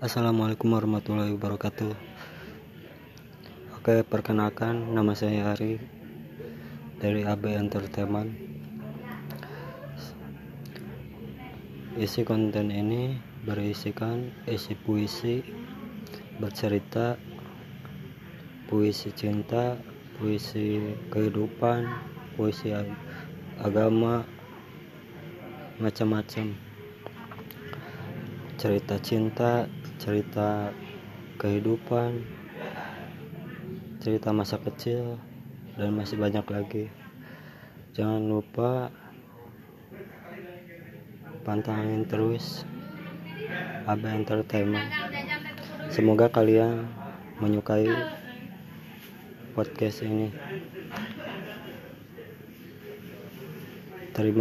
Assalamualaikum warahmatullahi wabarakatuh. Oke perkenalkan nama saya Ari dari AB Entertainment. Isi konten ini berisikan isi puisi bercerita puisi cinta puisi kehidupan puisi agama macam-macam. Cerita cinta cerita kehidupan cerita masa kecil dan masih banyak lagi. Jangan lupa pantangin terus AB Entertainment. Semoga kalian menyukai podcast ini. Terima